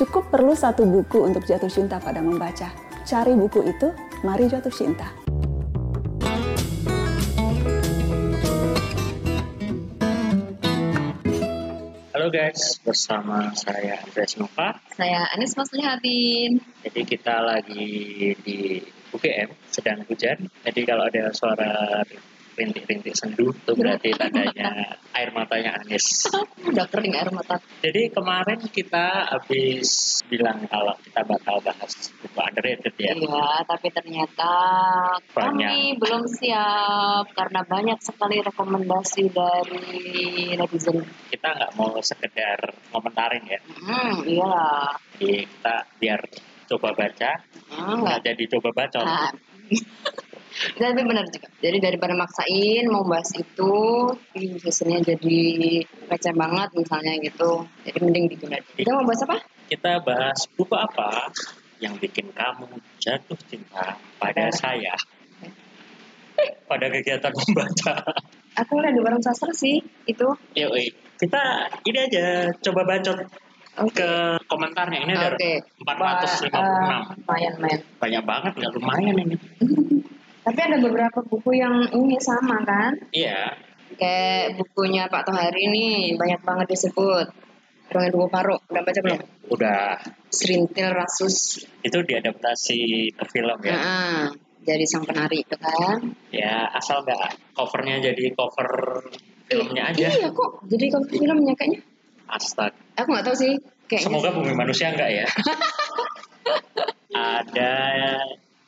Cukup perlu satu buku untuk jatuh cinta pada membaca. Cari buku itu, mari jatuh cinta. Halo guys, bersama saya Andreas Nova. Saya Anis Maslihatin. Jadi kita lagi di UGM, sedang hujan. Jadi kalau ada suara rintik-rintik sendu, itu berarti tandanya air matanya Anis. Udah kering air mata. Jadi kemarin kita habis bilang kalau kita bakal bahas buku underrated ya. Iya, tapi ternyata kami belum siap karena banyak sekali rekomendasi dari netizen. Kita nggak mau sekedar komentarin ya. Hmm, iyalah. Jadi kita biar coba baca, Hmm, nggak enggak. jadi coba baca. Nah. Tapi benar juga. Jadi daripada maksain mau bahas itu, ih, hasilnya jadi receh banget misalnya gitu. Jadi mending ditunda. Kita mau bahas apa? Kita bahas buku apa yang bikin kamu jatuh cinta pada saya pada kegiatan membaca. Aku lihat di warung sastra sih itu. Yuk, kita ini aja coba bacot ke komentarnya ini ada Oke. 456. Ba- eh, lumayan main. Banyak banget nggak lumayan ini. Tapi ada beberapa buku yang ini sama kan? Iya, Kayak bukunya Pak Tohari ini banyak banget disebut. Dongeng Duku Paro, udah baca belum? udah Serintil Rasus. itu diadaptasi ke film ya. Nah, jadi sang penari itu kan. Ya asal nggak covernya jadi cover filmnya aja. Iya kok, jadi kalau filmnya kayaknya. Astaga. Aku nggak tahu sih. Kayaknya. Semoga bumi manusia enggak ya. Ada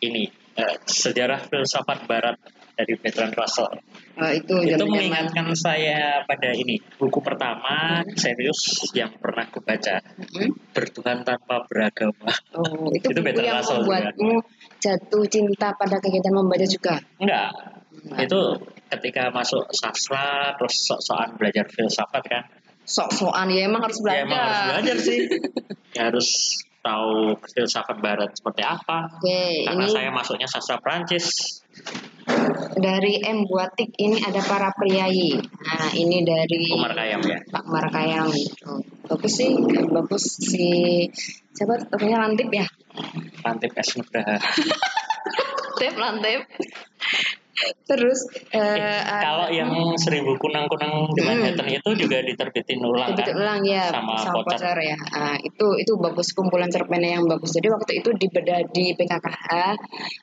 ini eh, sejarah filsafat Barat dari Bertrand Russell. Oh, itu Itu mengingatkan saya pada ini buku pertama serius yang pernah aku baca Mm-mm. Bertuhan tanpa beragama. Oh, itu, Itu buku yang Russell membuatmu jatuh cinta pada kegiatan membaca juga. Enggak. Enggak. Itu ketika masuk sastra terus sok-sokan belajar filsafat kan. Sok-sokan ya emang harus Ya belajar. emang harus belajar sih. ya harus tahu filsafat Barat seperti apa. Oke, Karena ini saya masuknya sastra Prancis. dari M Buatik ini ada para priayi. Nah, ini dari Umar Khayyam ya. Pak Umar Khayyam. Oh, bagus sih, bagus si siapa tokohnya Lantip ya? Lantip S Nugraha. Lantip, Lantip. Terus eh, ada- Kalau yang seribu kunang-kunang di Hmm. Manhattan itu juga diterbitin ulang kan? ulang ya Sama sama voucher. voucher ya. Ah, itu itu bagus kumpulan cerpennya yang bagus. Jadi waktu itu di bedah di PKKH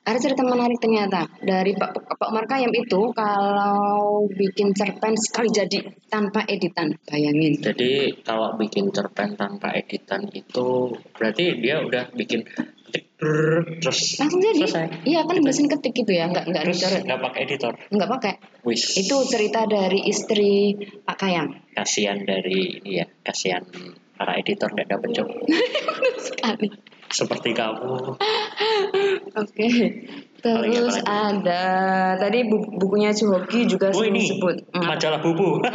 ada cerita menarik ternyata dari Pak Pak Umar Khayyam itu kalau bikin cerpen sekali jadi tanpa editan. Bayangin. Jadi kalau bikin cerpen tanpa editan itu berarti dia udah bikin ketik brrr, terus Langsung jadi. selesai. Iya kan mesin ketik gitu ya, nggak nggak Terus dicoret, nggak pakai editor. nggak pakai. Wis. Itu cerita dari istri Pak Khayyam. kasihan dari ini ya, kasihan para editor nggak dapet job. Sekali. Seperti kamu. Oke. Apalagi, Terus apalagi? ada tadi bu- bukunya Suhoki juga Oh ini disebut. Apa? majalah bubu. Nah,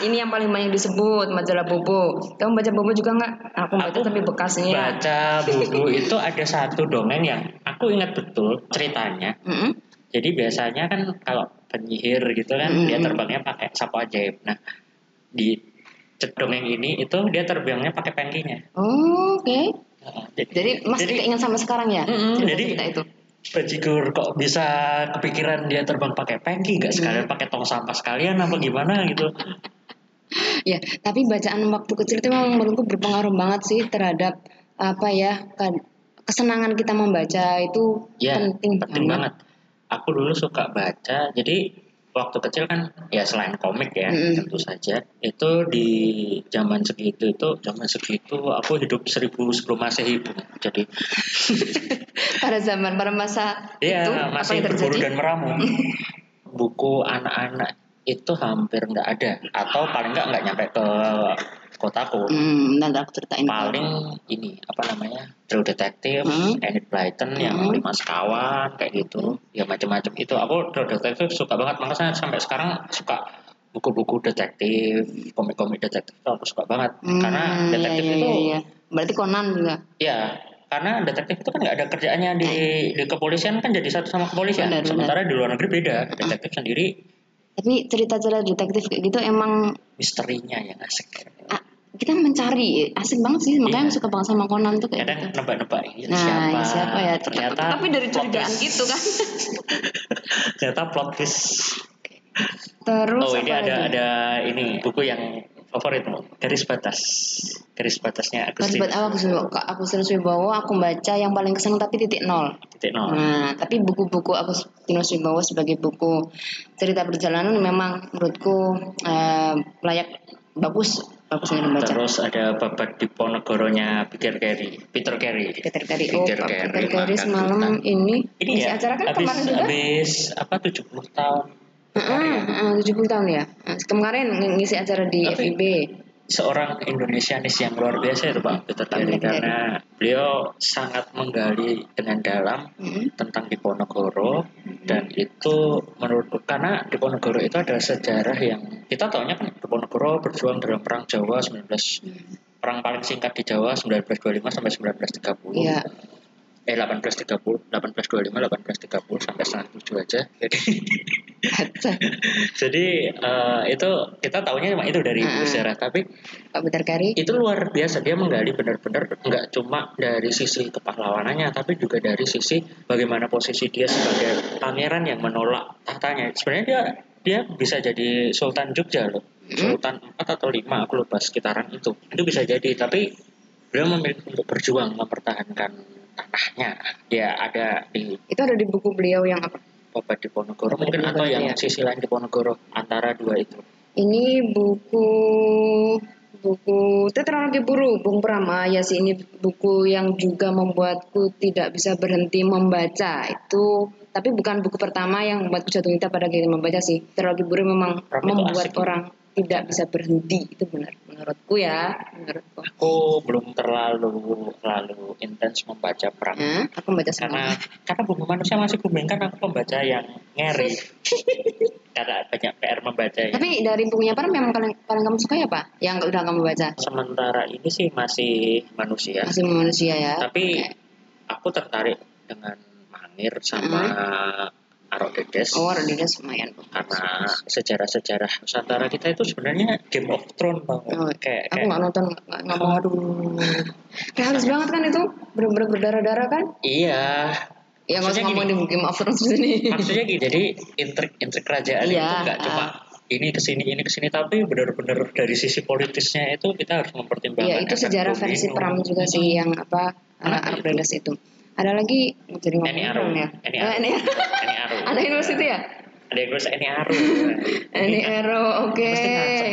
ini yang paling banyak disebut majalah Bobo. Kamu baca Bobo juga nggak? Aku baca Aku tapi bekasnya. Baca buku itu ada satu dongeng yang aku ingat betul ceritanya. Mm-mm. Jadi biasanya kan kalau penyihir gitu kan Mm-mm. dia terbangnya pakai sapu ajaib. Nah di dongeng ini itu dia terbangnya pakai pengkinya. Oh, Oke. Nah, Jadi masih jadi keinget sampai sekarang ya? Cerita jadi- cerita itu. bajigur kok bisa kepikiran dia terbang pakai pengki gak sekalian Mm. pakai tong sampah sekalian apa gimana gitu. Ya, tapi bacaan waktu kecil itu memang menurutku berpengaruh banget sih terhadap apa ya kan- kesenangan kita membaca itu Ya penting, penting banget. Aku dulu suka baca jadi waktu kecil kan ya selain komik ya Mm-mm. tentu saja itu di zaman segitu itu zaman segitu aku hidup seribu sebelum masehi Bu. jadi Pada zaman pada masa ya itu apa masih yang berburu terjadi? dan meramu buku anak-anak itu hampir nggak ada atau paling nggak nggak nyampe ke kotaku Hmm, nanti aku ceritain. paling ini apa namanya True Detective, Hmm. Enid Blyton yang Hmm. lima sekawan kayak gitu, ya macam-macam itu. Aku True Detective suka banget, makanya sampai sekarang suka buku-buku detektif, komik-komik detektif itu aku suka banget Hmm, karena detektif iya, iya, itu iya, iya. Berarti Conan juga. ya karena detektif itu kan nggak ada kerjaannya di di kepolisian kan jadi satu sama kepolisian, Benar, benar. sementara di luar negeri beda, detektif sendiri Tapi cerita-cerita detektif kayak gitu emang misterinya yang asik. ah, kita mencari asik banget sih makanya Iya. suka banget sama Conan tuh kayak kadang gitu. nebak-nebak ini Nah, siapa, siapa ya? ternyata Tapi dari curigaan gitu kan. ternyata plot twist Terus oh ini ada lagi? ada ini buku yang favoritmu garis batas garis batasnya Terus Agustinus buat aku aku Agustinus Wibowo aku baca yang paling kesenang tapi titik nol. titik nol Nah, tapi buku-buku Agustinus Wibowo sebagai buku cerita perjalanan memang menurutku eh, layak bagus bagus nih dibaca. terus ada babat Diponegoronya Peter Carey Peter Carey Peter Carey. Oh, Peter Carey, Peter Carey semalam ini ini ya acara kan habis kemarin juga. habis apa 70 tahun Heeh, 70 tahun ya. Nah, Kemarin ng- ngisi acara di Tapi- FIB. seorang Indonesianis yang luar biasa itu Pak Peter Peter Carey. karena beliau sangat menggali dengan dalam Hmm. tentang Diponegoro dan itu menurutku karena Diponegoro itu ada sejarah yang kita tahunya kan Diponegoro berjuang dalam perang Jawa 19 perang paling singkat di Jawa 1925 sampai 1930 Iya. eh 1830 1825 1830 sampai setengah tujuh aja jadi jadi eh, itu kita tahunya cuma itu dari Mm-mm. sejarah tapi Pak Peter Carey. itu luar biasa. Dia menggali benar-benar nggak cuma dari sisi kepahlawanannya tapi juga dari sisi bagaimana posisi dia sebagai pangeran yang menolak tahtanya. Sebenarnya dia dia bisa jadi Sultan Jogja loh. Sultan 4 atau 5 aku lupa sekitaran itu. Itu bisa jadi tapi beliau memilih untuk berjuang mempertahankan tanahnya. Ya ada di Itu ada di buku beliau yang apa? Babat Diponegoro. Mungkin atau yang ya. sisi lain Diponegoro antara dua itu? Ini buku buku tetralogi buru Bung Pramaya sih. Ini buku yang juga membuatku tidak bisa berhenti membaca. Itu tapi bukan buku pertama yang membuatku jatuh cinta pada gaya membaca sih. Tetralogi buru memang membuat asik. orang tidak bisa berhenti itu benar menurutku ya menurutku. Aku belum terlalu terlalu intens membaca perang. Nah, aku membaca karena karena bumi manusia masih booming kan aku pembaca yang ngeri. Karena banyak PR membaca ya. tapi dari bukunya apa memang paling paling kamu suka ya pak? Yang udah kamu baca? Sementara ini sih masih manusia. Masih manusia ya? Tapi aku tertarik dengan Mangir sama Arok Dedes oh ada dia lumayan karena sejarah-sejarah Nusantara kita itu sebenarnya Game of Thrones banget Oh, kayak aku kayak nggak nonton nggak mau aduh. Realis banget kan itu? Bener-bener berdarah-darah kan? Iya. Ya nggak usah di. Game of Thrones di sini. Maksudnya gitu jadi intrik intrik kerajaan Iya, itu nggak cuma ini ke sini ini ke sini tapi benar-benar dari sisi politisnya itu kita harus mempertimbangkan ya itu sejarah versi Pram juga sih yang apa Anak uh, itu. Ada lagi? Jadi Eni ngomong Arum. ya? Eni Arum. Eni Eni Arum. Ada yang nulis itu ya? Ada yang nulis Eni Arum. Eni Ero oke.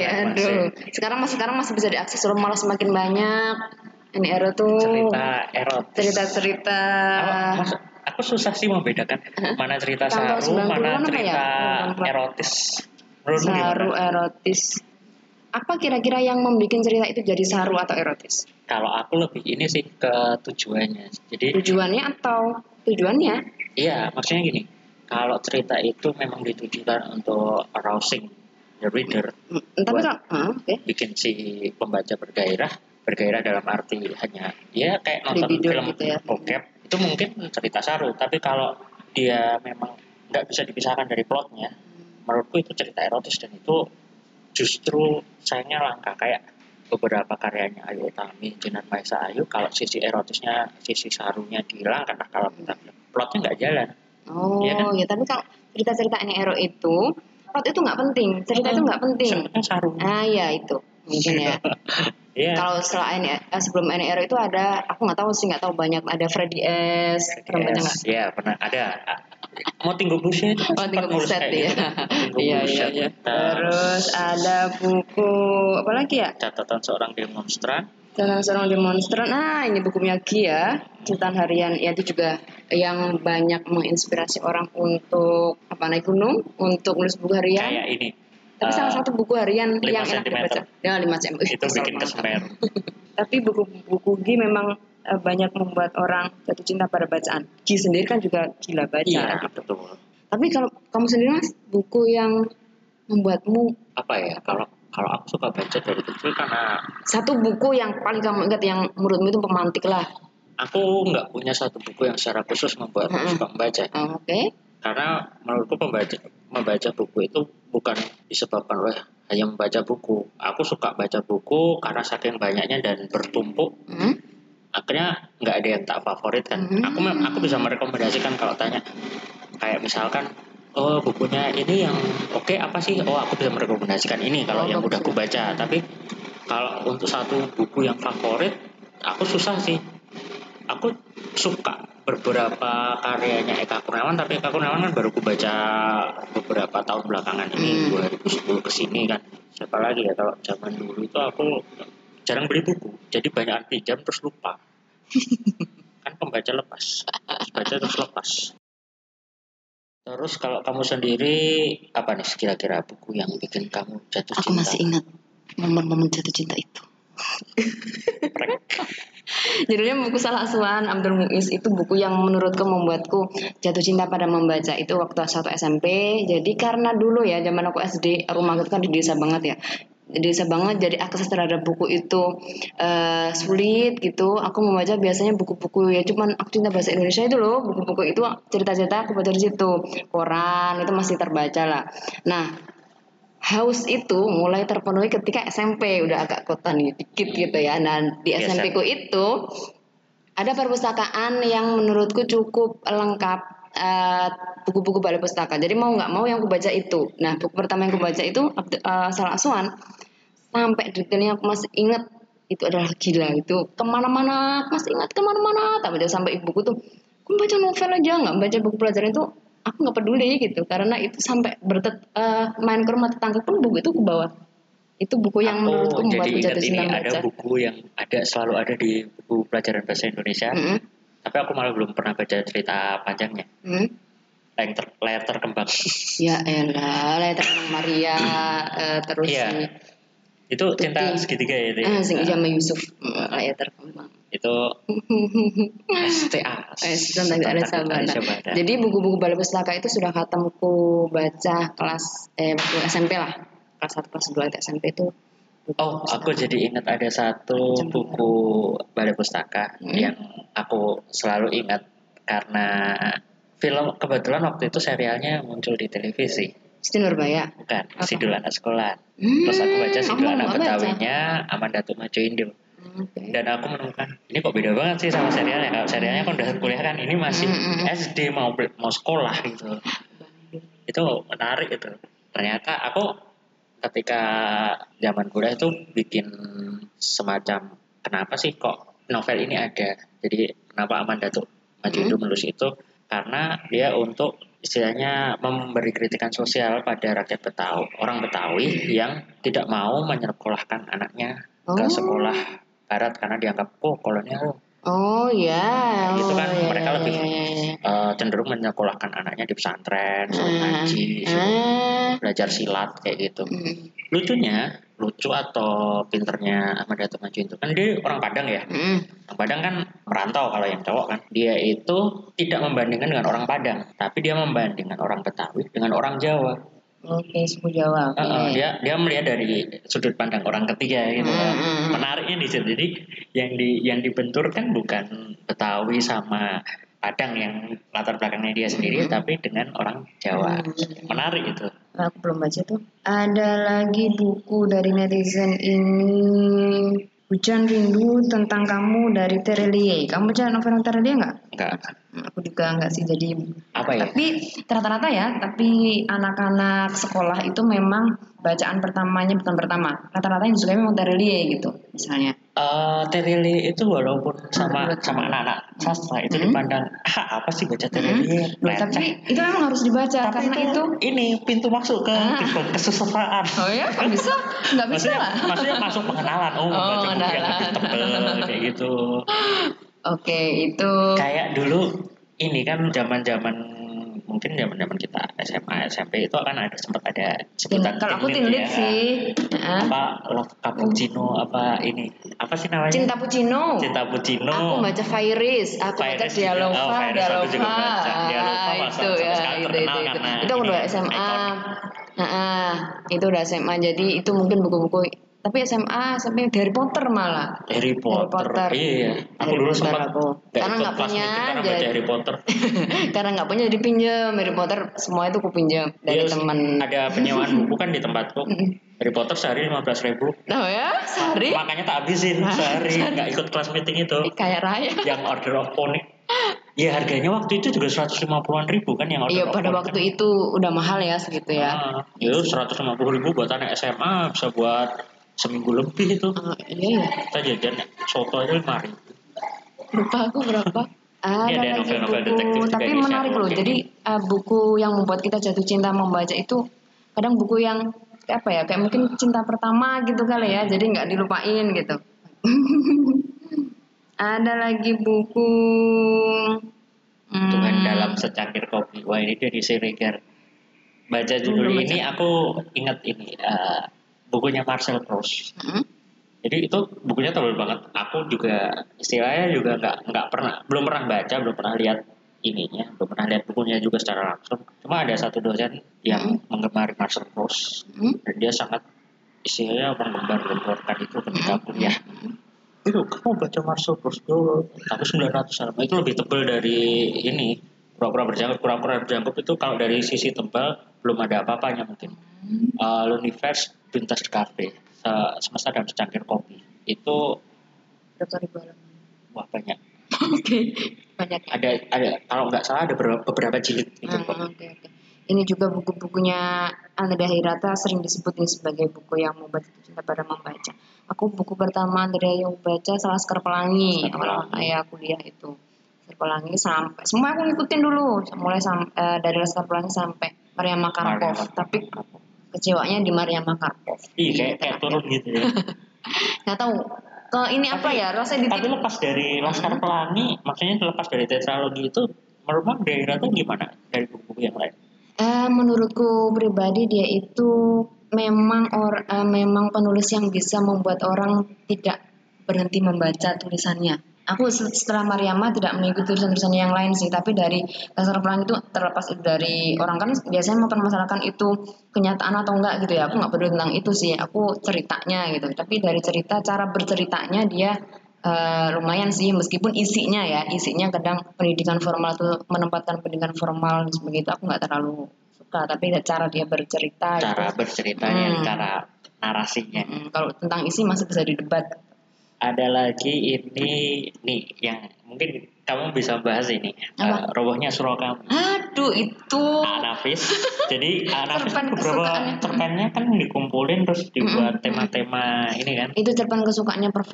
Aduh. sekarang masih sekarang masih bisa diakses loh malah semakin banyak. Eni Ero tuh cerita erot cerita-cerita. Aku, susah sih membedakan mana cerita saru, 90-an mana ya? cerita erotis. Saru erotis apa kira-kira yang membuat cerita itu jadi saru atau erotis Kalau aku lebih ini sih ke tujuannya. Jadi tujuannya atau tujuannya iya, maksudnya gini. Kalau cerita itu memang ditujukan untuk arousing the reader, Hmm, tapi Buat- kalau ah, oke bikin si pembaca bergairah, bergairah dalam arti hanya ya kayak nonton Libido film gitu ya. bokep itu mungkin cerita saru. Tapi kalau dia memang nggak bisa dipisahkan dari plotnya, menurutku itu cerita erotis dan itu justru sayangnya langka kayak beberapa karyanya Ayu Utami, Jinan Maisa Ayu kalau sisi erotisnya, sisi sarunya dihilangkan nah kalau kita plotnya nggak jalan. oh Iya kan? ya tapi kalau cerita-ceritanya Ero itu plot itu nggak penting cerita itu nggak penting Sebenarnya saru. ah ya itu mungkin ya Iya. kalau setelah ini eh, sebelum ini Ero itu ada aku nggak tahu sih nggak tahu banyak ada Freddy S nggak Yes, Iya pernah ada. Mau tinggal bullshit itu Oh, sempat tinggal buset ya. Iya, iya, iya. Nah, Terus ada buku apa lagi ya? catatan seorang demonstran Tentang seorang demonstran. Nah, ini buku Miyagi ya. Catatan harian ya itu juga yang banyak menginspirasi orang untuk apa naik gunung, untuk nulis buku harian. kayak ini. Tapi eh, salah satu buku harian yang enak dibaca. Ya, 5 cm. itu bikin kesemer. Tapi buku-buku Gi memang eh, banyak membuat orang jatuh cinta pada bacaan. Gi sendiri kan juga gila baca. Iya, betul. Tapi kalau kamu sendiri Mas, buku yang membuatmu Apa ya? Kalau kalau aku suka baca dari kecil karena satu buku yang paling kamu ingat yang menurutmu itu pemantik lah. aku nggak punya satu buku yang secara khusus membuat aku suka membaca. Oke. Karena menurutku pembaca membaca buku itu bukan disebabkan oleh hanya membaca buku. Aku suka baca buku karena saking banyaknya dan bertumpuk. Hmm? Akhirnya nggak ada yang tak favorit kan. Hmm. Aku aku bisa merekomendasikan kalau tanya kayak misalkan oh bukunya ini yang oke apa sih? Oh aku bisa merekomendasikan ini kalau Oh, yang udah aku baca. Tapi kalau untuk satu buku yang favorit, aku susah sih. Aku suka beberapa karyanya Eka Kurniawan, tapi Eka Kurniawan kan baru aku baca beberapa tahun belakangan ini, Hmm. 2010 ke sini kan. Siapa lagi ya kalau zaman dulu itu aku jarang beli buku, jadi banyak pinjam terus lupa. kan pembaca lepas, baca terus lepas. Terus kalau kamu sendiri apa nih kira-kira buku yang bikin kamu jatuh Aku cinta? masih ingat momen-momen jatuh cinta itu. Judulnya buku Salah Asuhan Abdul Muiz itu buku yang menurutku membuatku jatuh cinta pada membaca itu waktu satu SMP. Jadi karena dulu ya zaman aku SD rumah itu kan di desa banget ya. Desa banget jadi akses terhadap buku itu eh, sulit gitu. Aku membaca biasanya buku-buku ya cuman aku cinta bahasa Indonesia itu loh buku-buku itu cerita-cerita aku baca di situ. Koran itu masih terbaca lah. Nah haus itu mulai terpenuhi ketika SMP udah agak kota nih dikit gitu ya. Nah di Biasa. SMP ku itu ada perpustakaan yang menurutku cukup lengkap eh, buku-buku balai pustaka. Jadi mau nggak mau yang aku baca itu. Nah buku pertama yang aku baca itu eh, Salah Asuhan sampai detailnya aku masih ingat itu adalah gila itu ke mana-mana aku masih ingat ke mana-mana tak baca sampai ibuku tuh aku baca novel aja nggak baca buku pelajaran itu aku nggak peduli gitu karena itu sampai bertet eh, main ke rumah tetangga pun buku itu aku bawa itu buku yang Aku menurutku jadi membuatku jatuh cinta ada baca buku yang ada selalu ada di buku pelajaran bahasa Indonesia, Mm-mm. tapi aku malah belum pernah baca cerita panjangnya. Hmm. Layar, ter, layar terkembang. Ya elah, Layar Terkembang Maria, eh, terus Iya. si itu cinta segitiga ya itu. ah, sing sama Yusuf, eh, Layar Terkembang. Itu STA. Ada sabana. Jadi buku-buku balai pustaka itu sudah katamuku baca kelas eh waktu SMP lah. Kelas 1 kelas 2 itu SMP itu. Oh, pustaka. aku jadi ingat ada satu buku balai pustaka Hmm. yang aku selalu ingat karena film kebetulan waktu itu serialnya muncul di televisi, Siti Nurbaya. bukan Apa? Sidul Anak Sekolah. Hmm, Terus aku baca Sidul Anak. Betawinya Amanda Tumajo Indo. Hmm, oke. Dan aku menemukan ini kok beda banget sih sama serialnya. Kalau serialnya kan udah kuliah kan, ini masih Hmm, hmm, hmm. SD mau mau sekolah gitu. Itu menarik itu. Ternyata aku ketika zaman kuliah itu bikin semacam kenapa sih kok novel ini ada. Jadi kenapa Amanda tuh Maju Hmm. Indo menulis itu karena dia untuk istilahnya memberi kritikan sosial pada rakyat Betawi, orang Betawi yang tidak mau menyekolahkan anaknya ke Oh. sekolah barat karena dianggap oh kolonial Oh ya. Itu oh, kan ya, mereka ya, lebih ya, ya, ya. eh, cenderung menyekolahkan anaknya di pesantren, suruh Ah, ngaji, suruh ah. belajar silat kayak gitu. Hmm, Lucunya, lucu atau pinternya Ahmad Dato Maju itu kan dia orang Padang ya. hmm. Orang Padang kan merantau kalau yang cowok kan. Dia itu tidak membandingkan dengan orang Padang, tapi dia membandingkan orang Betawi dengan orang Jawa. Oke, suku Jawa. Heeh, dia dia melihat dari sudut pandang orang ketiga gitu kan. hmm, hmm. Menariknya di situ. Jadi yang di yang dibenturkan bukan Betawi sama Padang yang latar belakangnya dia sendiri, Hmm. tapi dengan orang Jawa. Hmm. Menarik itu. Aku belum baca tuh. Ada lagi buku dari netizen ini. Hujan Rindu tentang kamu dari Terelie. Kamu baca novel Terelie nggak? Enggak Aku juga nggak sih jadi. apa ya? Tapi rata-rata ya. Tapi anak-anak sekolah itu memang bacaan pertamanya bukan pertama. Rata-rata yang disukai memang Terelie gitu. Misalnya. Eh Terili itu walaupun sama Menurut sama anak-anak sastra itu Hmm. dipandang ah apa sih baca Terili? Loh, tapi itu memang harus dibaca Tapi karena itu. ini pintu masuk ke Ah. ke kesusastraan. Oh ya, kok bisa? Nggak bisa maksudnya, lah. maksudnya masuk pengenalan oh, Oh, baca buku yang lebih pengenalan. tebel kayak gitu Oke, itu. kayak dulu ini kan zaman zaman mungkin zaman zaman kita SMA SMP itu kan ada sempat ada sebutan Kalau aku ya. sih. Apa love cappuccino apa ini apa sih namanya Cinta Puccino. Cinta Puccino Aku baca Fairis, aku baca. Dialova, Oh, Dialova. Dialova Ah, masa- itu sampai ya, itu itu itu. Itu aku udah SMA. Heeh, itu udah SMA. Jadi itu mungkin buku-buku tapi SMA sampai Harry Potter malah. Harry Potter, Potter. iya aku Harry dulu Potter sempat aku. Karena nggak punya, jadi- Harry Potter Karena nggak punya jadi pinjam Harry Potter semua itu aku pinjam dari Iya, teman. ada penyewaan buku kan di tempatku. Harry Potter sehari lima belas ribu Oh ya, sehari makanya tak habisin Nah, sehari nggak ikut kelas meeting itu kayak raya. yang order of pony ya harganya waktu itu juga 150-an ribu kan yang order Iya pada waktu kan. itu udah mahal ya segitu ya. Ah, itu 150 ribu buat anak SMA bisa buat seminggu lebih itu Ah, iya ya. kita jajan soto aja lima ribu Lupa aku berapa. Ada Ini ada lagi novel-novel buku, detektif juga tapi menarik loh. Jadi eh, buku yang membuat kita jatuh cinta membaca itu kadang buku yang kayak apa ya, kayak mungkin cinta pertama gitu kali ya. Jadi nggak dilupain gitu. ada lagi buku hmm, Tuhan dalam secangkir kopi wah ini dari Siregar baca judul ini aku ingat ini eh, bukunya Marcel Proust. Hmm, jadi itu bukunya tebal banget. Aku juga istilahnya juga nggak nggak pernah belum pernah baca belum pernah lihat ininya belum pernah lihat bukunya juga secara langsung. Cuma ada satu dosen yang menggemari Marcel Proust. Hmm, dan dia sangat istilahnya menggembar-gemborkan itu ketika kuliah. Itu kamu baca Marcel Proust dulu tapi 900 halaman itu lebih tebal dari ini pura-pura berjangkut. Pura-pura berjangkut itu kalau dari sisi tebal belum ada apa-apanya mungkin. Uh, L'Univers Pintas de Cafe Se- semesta dalam secangkir kopi itu berapa ribu halaman? wah banyak Oke, banyak. ya. ada ada kalau nggak salah ada beberapa, jilid gitu kok oke, oke. Ini juga buku-bukunya Andrea Hirata sering disebut ini sebagai buku yang membuat cinta pada membaca. Aku buku pertama Andrea yang baca salah Laskar Pelangi, awal saya kuliah itu. Laskar Pelangi sampai semua aku ngikutin dulu, mulai sam- eh, dari Laskar Pelangi sampai Maria Makarpov. Maria Tapi kecewanya di Maria Makarpov. Ih, kayak kayak turun gitu ya. Nggak tahu ke ini apa Tapi- ya rasanya Tapi lepas dari Laskar Pelangi, maksudnya lepas dari tetralogi itu, menurut Bang daerah tuh gimana dari buku-buku yang lain? Eh, menurutku pribadi dia itu memang or, eh, memang penulis yang bisa membuat orang tidak berhenti membaca tulisannya. Aku se- setelah Mariama tidak mengikuti tulisan-tulisannya yang lain sih, tapi dari dasar pelangi itu terlepas itu dari orang kan biasanya mempermasalahkan itu kenyataan atau enggak gitu ya. Aku nggak peduli tentang itu sih, aku ceritanya gitu. Tapi dari cerita cara berceritanya dia eh, lumayan sih meskipun isinya ya isinya kadang pendidikan formal itu menempatkan pendidikan formal dan sebagainya itu aku nggak terlalu suka tapi cara dia bercerita Cara gitu. berceritanya, Hmm. cara narasinya. Mm, kalau tentang isi masih bisa didebat Ada lagi ini nih yang mungkin kamu bisa bahas ini. Apa? Eh, robohnya surau kamu. aduh itu Anafis. Jadi Anafis Cerpen beberapa kesukaannya. cerpennya kan dikumpulin terus dibuat tema-tema ini kan. itu cerpen kesukaannya Prof.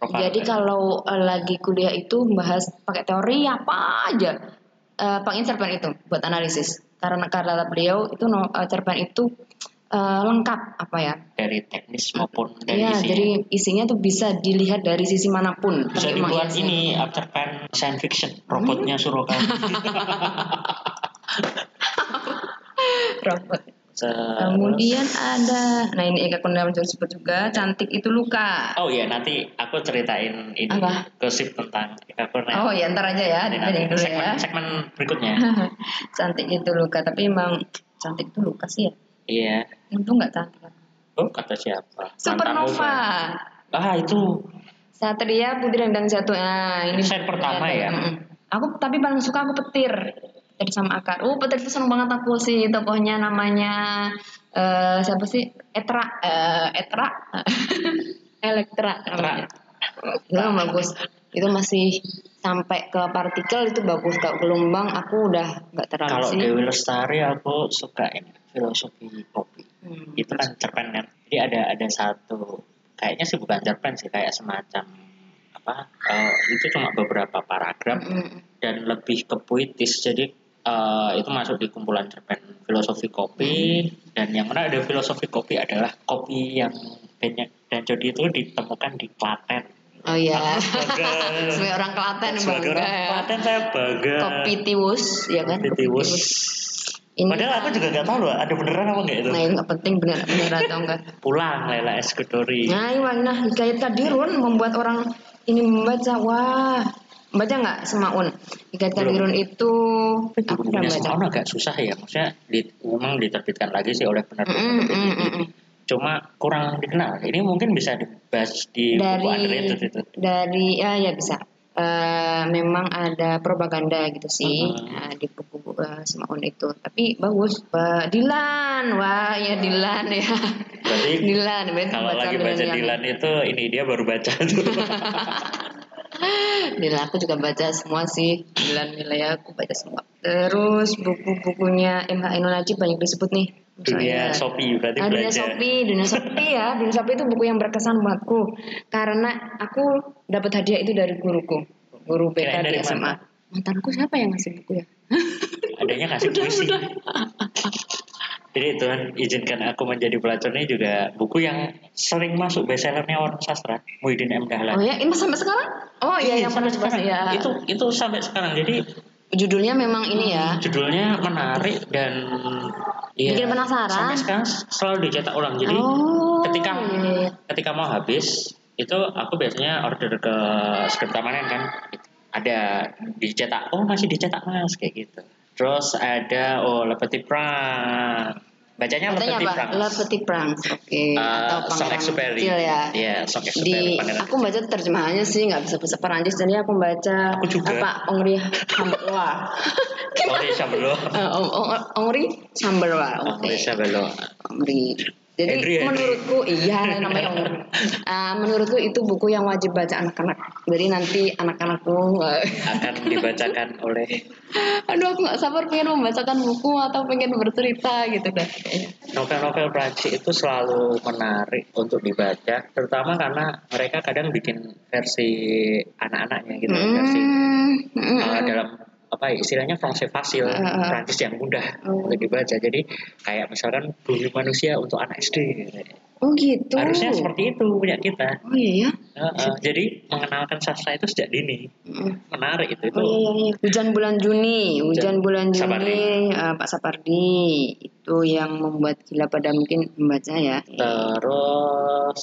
jadi kalau eh, lagi kuliah itu bahas pakai teori apa aja eh, pakai cerpen itu buat analisis karena kata beliau itu no, eh, cerpen itu eh, lengkap apa ya dari teknis maupun dari Iya, isinya. jadi isinya tuh bisa dilihat dari sisi mana pun. bisa dibuat iya ini uh, cerpen science fiction robotnya Hmm. surau kamu. robot. Kemudian ada, nah ini Eka juga disebut juga, cantik itu luka. Oh iya nanti aku ceritain ini Apa? gosip tentang Eka Kurnia. Oh ya ntar aja ya, Nanti dulu segmen, ya. segmen berikutnya. cantik itu luka, tapi emang cantik itu luka sih ya. Iya. Itu nggak cantik. Oh kata siapa? Supernova. Ah itu Satria Putri Rendang Jatuh. Nah, ini Set pertama ya? Aku tapi paling suka aku petir. Petir sama akar. Oh, petir itu seneng banget aku sih tokohnya namanya eh siapa sih? Etra eh Etra. Elektra namanya. Itu yang bagus. Itu masih sampai ke partikel itu bagus. Kalau gelombang aku udah nggak terlalu kalau sih. Dewi Lestari aku suka ini filosofi kopi. Hmm. Itu kan cerpen kan. Jadi ada ada satu kayaknya sih bukan cerpen sih kayak semacam apa? eh, itu cuma beberapa paragraf Mm-mm. dan lebih ke puitis jadi eh, itu masuk di kumpulan cerpen filosofi kopi dan yang mana ada filosofi kopi adalah kopi yang banyak dan jadi itu ditemukan di Klaten Oh iya. Sebagai orang Klaten sebagai bangga orang ya. Klaten saya bangga Kopi tiwus, ya kan? Kopi tiwus. Ini padahal aku juga nggak tahu loh ada beneran apa nggak itu Nah, itu nggak penting benar benar atau enggak. pulang Lela Eskutori Nah, iya, nah Hikayat Kadirun membuat orang ini membaca. Wah, membaca nggak Semaun? Hikayat Belum. Kadirun itu aku udah bukunya baca. Semaun agak susah ya maksudnya di, memang diterbitkan lagi sih oleh penerbit Mm, mm, mm, mm. Cuma kurang dikenal ini mungkin bisa dibahas di buku Dari underrated itu dari ya ya bisa. Eh, memang ada propaganda gitu sih Mhm. Nah, di buku-buku uh, Semaun itu. Tapi bagus. Pak Dilan, wah ya Dilan ya. Berarti Dilan, berarti kalau lagi baca. Dilan itu ini dia baru baca tuh. Dilan aku juga baca semua sih. Dilan nilai aku baca semua. Terus buku-bukunya MH Najib banyak disebut nih. Dunia Misalnya- Shopee berarti Ah, dunia belajar. Shopee, dunia Shopee ya, dunia Shopee itu buku yang berkesan buatku karena aku dapat hadiah itu dari guruku, guru BK di SMA. mana? Mantanku siapa yang ngasih buku ya? Adanya ngasih puisi. Jadi Tuhan izinkan aku menjadi pelacur ini juga buku yang sering masuk bestsellernya orang sastra Muhyiddin M Dahlan. Oh ya, ini sampai sekarang? Oh iya, yang pernah sampai sekarang. ya. Itu itu sampai sekarang. Jadi judulnya memang ini ya. judulnya menarik dan ya, Bikin penasaran. Sampai sekarang selalu dicetak ulang. Jadi oh, ketika iya, ketika mau habis itu aku biasanya order ke script Tamanen kan ada dicetak oh masih dicetak mas kayak gitu terus ada oh Lepeti Prang bacanya Lepeti apa? Prang Love Petit Pranks. Oke. Uh, Atau Song Pangeran Exupery. Kecil ya. Iya, Song Exupery, Di Pangeran aku baca terjemahannya sih nggak bisa bahasa Perancis jadi aku baca Aku juga. apa Ongri Hamberwa. oh Risha belum Eh, Ong- Ong- Ongri Samberwa. Oke. Risha belum Ongri. Jadi Henry, Henry. menurutku iya namanya. Ah, menurutku itu buku yang wajib baca anak-anak. Jadi nanti anak-anakku eh, akan dibacakan oleh aduh aku nggak sabar pengen membacakan buku atau pengen bercerita gitu kan. novel-novel Prancis itu selalu menarik untuk dibaca terutama karena mereka kadang bikin versi anak-anaknya gitu versi Hmm, hmm, uh, dalam apa ya, istilahnya Francais facile, Uh, uh. Prancis yang mudah Oh. untuk dibaca. Jadi kayak misalkan bumi manusia untuk anak SD. Oh gitu. Harusnya seperti itu punya kita. Oh iya ya. Uh, uh, Jadi mengenalkan sastra itu sejak dini Mm. menarik itu. Itu Oh iya, iya. Hujan bulan Juni, hujan bulan Juni, Sapardi. eh, Pak Sapardi itu yang membuat gila pada mungkin membaca ya. terus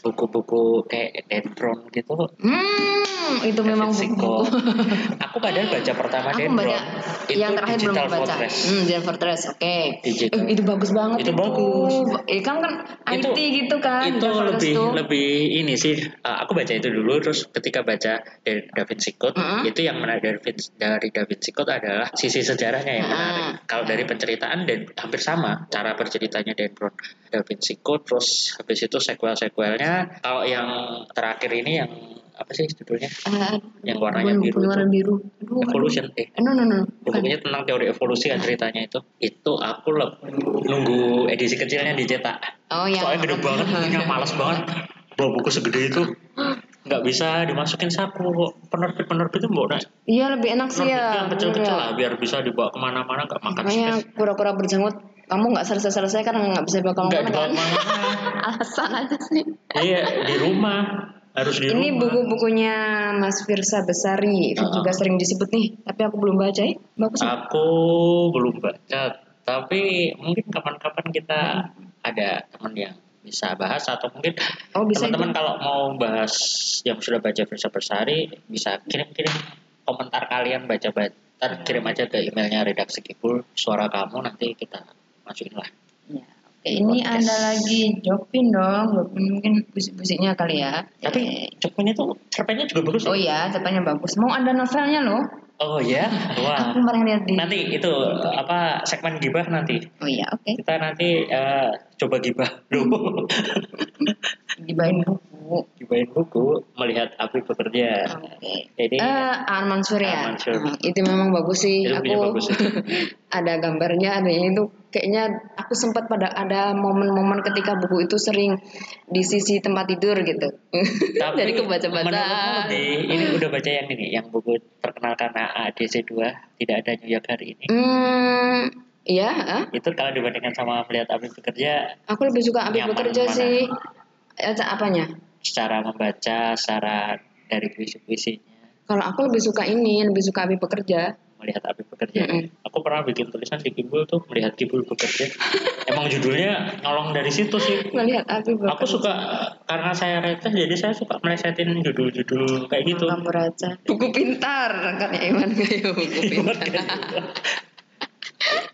buku-buku kayak Dendron gitu. Hmm, itu memang David buku. Siko. Aku padahal baca pertama Aku Dendron. baca itu yang terakhir belum baca. Fortress. Hmm, Digital Fortress, oke. Digital. Eh, itu bagus banget Itu bagus. Eh, kan kan itu IT gitu kan. itu lebih tuh. lebih ini sih uh, aku baca itu dulu terus ketika baca dari Da Vinci Code Mm-mm. itu yang menarik dari dari Da Vinci Code adalah sisi sejarahnya yang menarik kalau dari penceritaan dan hampir sama cara berceritanya Dan Brown Da Vinci Code terus habis itu sequel sequelnya kalau yang terakhir ini yang apa sih judulnya? Ah, yang warnanya biru warna biru. Aduh, Evolution eh. Eh, no no no. Bukunya tentang teori evolusi kan ceritanya itu. Itu aku leb- nunggu edisi kecilnya dicetak Oh ya. soalnya gede banget bukunya malas banget. Bawa buku segede itu. Nggak bisa dimasukin saku penerbit penerbit itu naik Iya lebih enak sih ya. yang kecil-kecil bener ya. lah biar bisa dibawa ke mana-mana nggak makan Makanya pura-pura berjenggot. Kamu nggak selesai-selesai karena nggak bisa nggak dibawa kan? ke mana-mana. Alasan aja sih. iya di rumah harus di Ini buku-bukunya Mas Firsa Besari Uh-uh. juga sering disebut nih, tapi aku belum baca ya. Bagus. Ah. aku belum baca tapi mungkin kapan-kapan kita ada teman yang bisa bahas atau mungkin Oh bisa teman-teman itu. kalau mau bahas yang sudah baca Firsa Bersari bisa kirim-kirim komentar kalian baca baca kirim aja ke emailnya redaksi kibul suara kamu nanti kita masukin lah ini Podcast. ada lagi Jopin dong, Jopin mungkin busik-busiknya kali ya. tapi Eh, cerpennya tuh cerpennya juga bagus oh iya, depannya bagus. Mau ada novelnya loh. oh ya wah Aku kemarin lihat di. nanti itu apa segmen gibah nanti Oh iya, oke. kita nanti eh, coba gibah dulu Dibain buku. Gibahin buku melihat api bekerja Oke. jadi Eh, Arman Surya. Arman Surya. Nah, itu memang bagus sih. Itu aku bagus ada gambarnya, ada ini tuh kayaknya aku sempat pada ada momen-momen ketika buku itu sering di sisi tempat tidur gitu. Tapi Jadi kebaca-baca. ini udah baca yang ini, yang buku perkenalkan AADC 2 tidak ada New York hari ini. Hmm, iya, ah. Itu kalau dibandingkan sama melihat Abi bekerja aku lebih suka Nyaman bekerja mana? sih. Eh, apanya? Secara membaca, secara dari puisi-puisinya, Kalau aku lebih suka ini, lebih suka Abi bekerja. melihat Abi bekerja. Mm-mm. Aku pernah bikin tulisan di Kibul tuh melihat Kibul bekerja. Emang judulnya nyolong dari situ sih. Melihat Abi bekerja. Aku suka karena saya receh jadi saya suka melesetin judul-judul kayak gitu. Kamu raja. Buku pintar kan ya Iwan kayak buku pintar.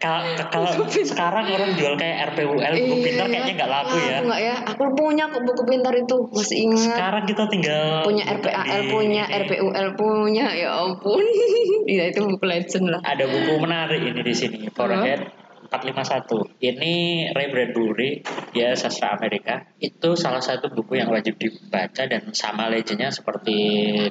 Kayak gitu. Kalau kalau sekarang orang jual kayak RPUL buku Iya, pintar iya. kayaknya nggak laku ya. Aku nggak ya. Aku punya kok buku pintar itu. Masih ingat. Sekarang kita tinggal punya RPAL di punya, ini. RPUL punya. Ya ampun. Iya itu buku legend lah. Ada buku menarik ini di sini. Forehead 451. Ini Ray Bradbury, dia sastra Amerika. Itu salah satu buku yang wajib dibaca dan sama legendnya seperti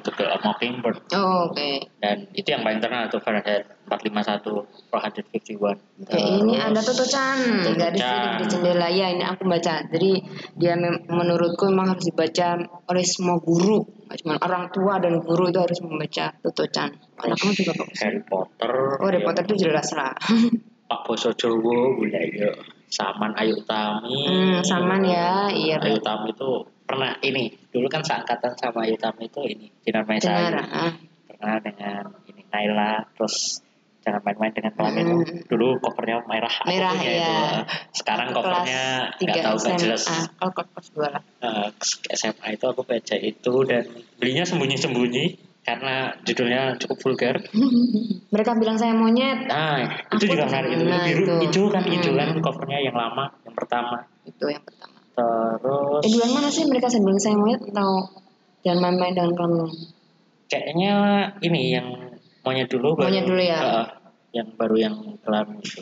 To Kill a Mockingbird. Oh, Oke. Dan itu yang paling terkenal tuh Fahrenheit 451, 451. Oke, ini Terus, ada Toto Chan, garis di jendela ya ini aku baca. Jadi dia menurutku memang harus dibaca oleh semua guru, cuma orang tua dan guru itu harus membaca Toto Chan. Anak kamu juga bagus. Harry Potter. Oh, Harry ya, Potter itu jelas lah. Pak Boso Jowo, Bulaya, Saman Ayu Tami. Hmm, saman ya, iya Ayu. Tami itu pernah ini, dulu kan seangkatan sama Ayu Tami itu ini, Dinar Maisa. Ah. Terkenal dengan ini Naila, terus jangan main-main dengan pelan itu. Hmm. Dulu covernya merah. Merah, ya. itu. Sekarang Aku covernya kelas nggak tiga tahu nggak jelas. Oh, kok kelas dua lah. Eh, SMA itu aku baca itu dan belinya sembunyi-sembunyi karena judulnya cukup vulgar. Mereka bilang saya monyet. Nah, itu Aku juga menarik itu. nah, Biru, itu. hijau kan, hijau kan Hmm. covernya yang lama, yang pertama. Itu yang pertama. Terus Eh, duluan mana sih mereka saya bilang saya monyet atau jangan main-main dengan kamu? kayaknya ini yang maunya dulu baru, Maunya dulu ya? Heeh, yang baru yang kelam itu.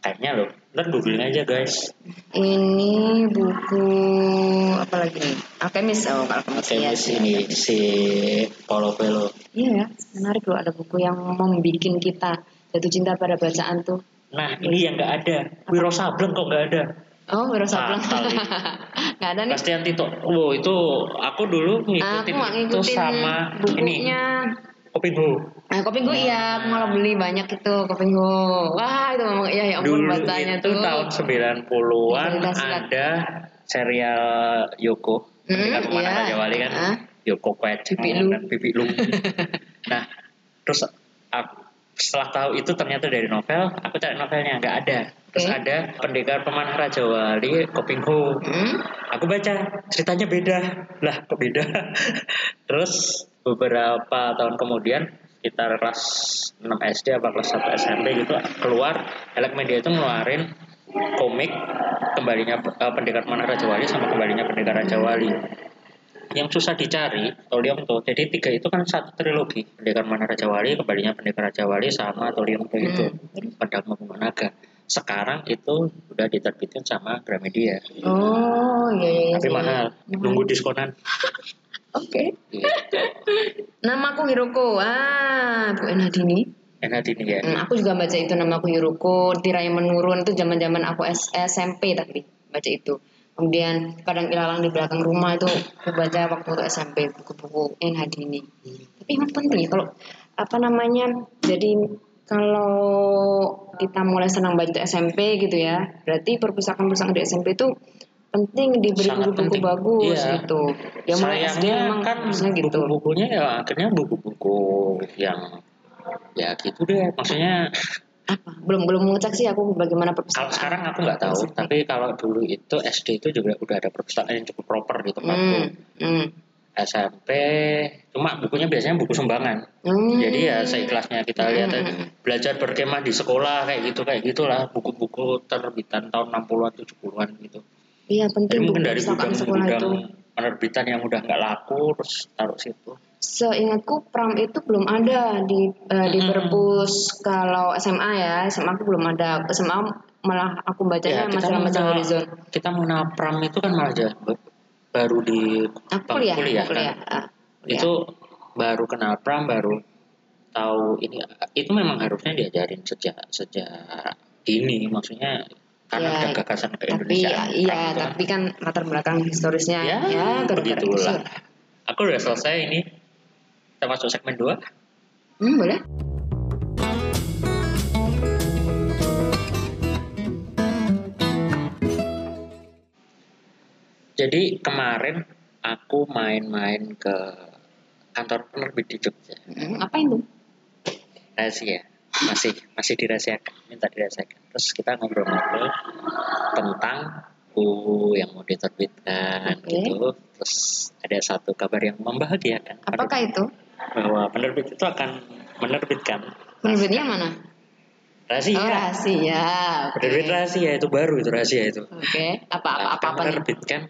Kayaknya loh. Ntar googling aja guys. Ini buku apa lagi nih? Alkemis oh kalau Alkemis ya. di sini si Paulo Coelho. Iya ya, menarik loh ada buku yang membuat kita jatuh cinta pada bacaan tuh. Nah, ini yang nggak ada. Wiro Sableng kok nggak ada. Oh, Wiro Sableng. Nggak ada nih. Bastian Tito. Wow, itu aku dulu Aku ngikutin itu ngikutin sama ini bukunya. Kopingo. Nah, kopi gue iya, aku malah beli banyak itu kopi gue. Wah, itu memang iya ya ampun Dulu bacanya itu tuh. tahun 90-an Cerita silat. ada serial Yoko. Hmm, Ketika Pemanah iya. Raja Wali kan Ah. Yoko Kwet Pipi Lu. dan Pipi Lu. nah, terus aku setelah tahu itu ternyata dari novel, aku cari novelnya nggak ada. Terus Oke. ada Pendekar Pemanah Raja Wali Kopingho. Hmm? Aku baca ceritanya beda. Lah, kok beda? terus beberapa tahun kemudian sekitar kelas 6 SD apa kelas 1 SMP gitu keluar Elek Media itu ngeluarin komik kembalinya eh, Pendekar Pemanah Raja Wali sama kembalinya Pendekar Raja Wali yang susah dicari Toliong tuh jadi tiga itu kan satu trilogi Pendekar Mana Raja Wali kembalinya Pendekar Raja Wali sama Toliong tuh itu Pedang Bunga Naga sekarang itu udah diterbitkan sama Gramedia Oh, iya iya iya. tapi iya. mahal nunggu diskonan Oke. gitu. Namaku Hiroko. Ah, Bu Enadini. Enak ini ya Hmm, aku juga baca itu namaku Hiroko. Tirai menurun itu zaman-zaman aku S- SMP tapi baca itu. Kemudian kadang ilalang di belakang rumah itu aku baca waktu itu SMP buku-buku Enadini. Tapi emang penting ya kalau apa namanya? Jadi kalau kita mulai senang baca SMP gitu ya, berarti perpustakaan-perpustakaan di SMP itu penting diberi buku-buku bagus Iya. gitu. Ya mulai SD sayangnya memang kan gitu. buku-bukunya ya akhirnya buku-buku yang ya gitu deh. Maksudnya apa? Belum belum mengecek sih aku bagaimana kalau perpustakaan. sekarang aku nggak tahu. SMP. tapi kalau dulu itu SD itu juga udah ada perpustakaan yang cukup proper di tempatku. Hmm, hmm, SMP cuma bukunya biasanya buku sumbangan. Hmm. jadi ya seikhlasnya kita lihat aja. Hmm. belajar berkemah di sekolah kayak gitu kayak gitulah. Buku-buku terbitan tahun 60-an 70-an gitu. Iya jadi penting mungkin buku dari perpustakaan sekolah itu. gudang-gudang penerbitan yang udah nggak laku terus taruh situ seingatku pram itu belum ada di eh, di perpus. Kalau SMA ya SMA aku belum ada. SMA malah aku bacanya Ya, majalah majalah mengenal- horizon kita mengenal pram itu kan malah aja ba- baru di aku kuliah kuliah, kan. ah, kuliah. itu baru kenal pram baru tahu ini. Itu memang harusnya diajarin sejak sejak dini maksudnya karena Ya, ada gagasan ke tapi Indonesia ya, iya tapi kan latar belakang historisnya. Ya, ya begitulah. aku udah selesai ini kita masuk segmen 2 hmm, boleh. Jadi kemarin aku main-main ke kantor penerbit di Jogja. Hmm, apa itu rahasia. Masih masih dirahasiakan. Minta dirahasiakan. Terus kita ngobrol-ngobrol tentang buku yang mau diterbitkan Oke. gitu. Terus ada satu kabar yang membahagiakan. Apakah itu bahwa penerbit itu akan menerbitkan penerbitnya mana rahasia. Oh, rahasia. Oke. Penerbit rahasia itu baru itu rahasia itu. Oke. Apa apa apa Akan apa nih? menerbitkan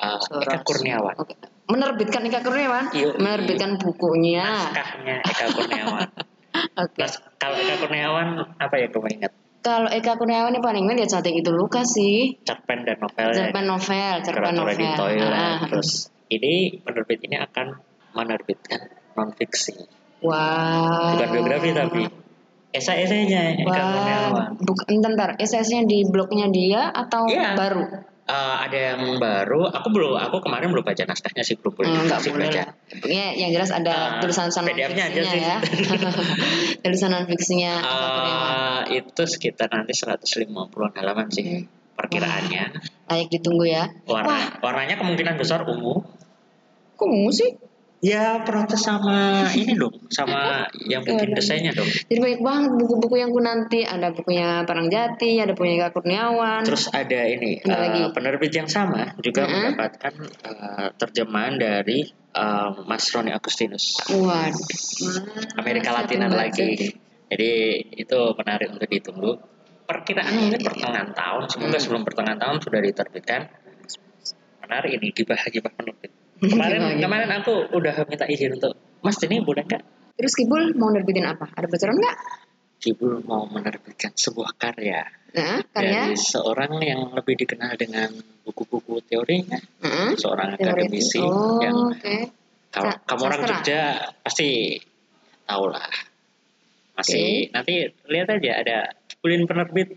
uh. Eka Kurniawan. Oke. Menerbitkan Eka Kurniawan? Iya. Menerbitkan bukunya. Naskahnya Eka Kurniawan. Oke. Mas, kalau Eka Kurniawan apa ya kamu ingat? Kalau Eka Kurniawan ini paling ingat ya cantik itu Lukas sih. Cerpen dan novel. Cerpen novel, cerpen novel. editorial. Ah. Terus ini penerbit ini akan menerbitkan non fiksi, Wah. bukan biografi tapi esai-esainya Eka Wah, Kurniawan. bukan bentar, SS-nya di blognya dia atau Iya. baru? Eh, ada yang baru, aku belum, aku kemarin belum baca naskahnya sih belum Hmm, Enggak sih baca. Ya, yang jelas ada PDF-nya aja non-fiksinya sih. ya. tulisan non-fiksinya Eka Kurniawan. Eh, itu sekitar nanti 150 halaman sih Hmm. perkiraannya. Layak ditunggu ya. Wah, Warna, warnanya kemungkinan besar ungu. kok ungu sih? Ya protes sama ini dong, sama yang bikin desainnya dong. Jadi banyak banget buku-buku yang ku nanti. Ada bukunya Parang Jati, ada punya Eka Kurniawan. Terus ada ini Ada eh, lagi? penerbit yang sama juga Mm-mm. mendapatkan eh, terjemahan dari eh, Mas Roni Agustinus. Waduh. Amerika Siapa Latina yang baca? lagi. Jadi itu menarik untuk ditunggu. Perkiraan mungkin pertengahan tahun, semoga Hmm. sebelum pertengahan tahun sudah diterbitkan. Menarik ini gibah-gibah penerbit. Kemarin kemarin aku udah minta izin untuk Mas ini boleh nggak Terus Kibul mau nerbitin apa? Ada bocoran nggak? Kibul mau menerbitkan sebuah karya Nah, karya? dari seorang yang lebih dikenal dengan buku-buku teorinya, Heeh. seorang Teori- akademisi Oh, yang oke. kalau Sa- kamu orang. Jogja pasti tahu lah. Masih nanti lihat aja ada Kulin penerbit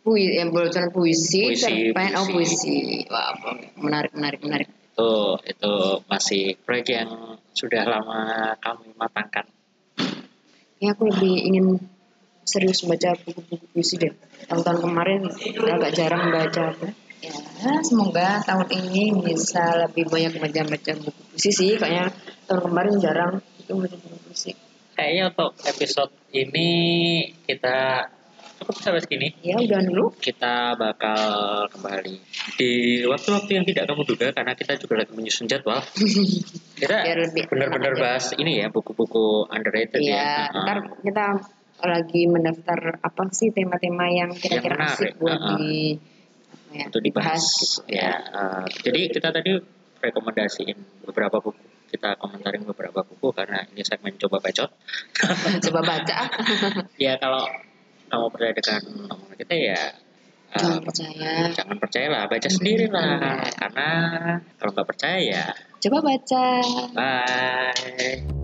Pui, yang bocoran puisi, Puisi, cerpen, oh puisi. puisi. Wah, menarik, menarik, menarik. Itu itu masih proyek yang sudah lama kami matangkan. Ya, aku lebih ingin serius baca buku-buku puisi deh. Tahun-tahun kemarin agak jarang baca. Ya, semoga tahun ini bisa lebih banyak baca-baca buku puisi sih. Kayaknya tahun kemarin jarang itu baca buku puisi. Kayaknya untuk episode ini kita cukup sampai segini. Ya, udah dulu. Kita bakal kembali di waktu-waktu yang tidak kamu duga karena kita juga lagi menyusun jadwal. Kita benar-benar aja. bahas ini ya buku-buku underrated Iya, ya. ntar kita lagi mendaftar apa sih tema-tema yang kira-kira asik buat uh-uh. di ya, untuk dibahas gitu ya. Eh, jadi kita tadi rekomendasiin beberapa buku. Kita komentarin beberapa buku karena ini segmen coba bacot. Coba baca. ya kalau kamu percaya dengan omongan kita ya eh, Jangan percaya. jangan percayalah, baca sendiri lah. Karena kalau nggak percaya ya Coba baca. bye.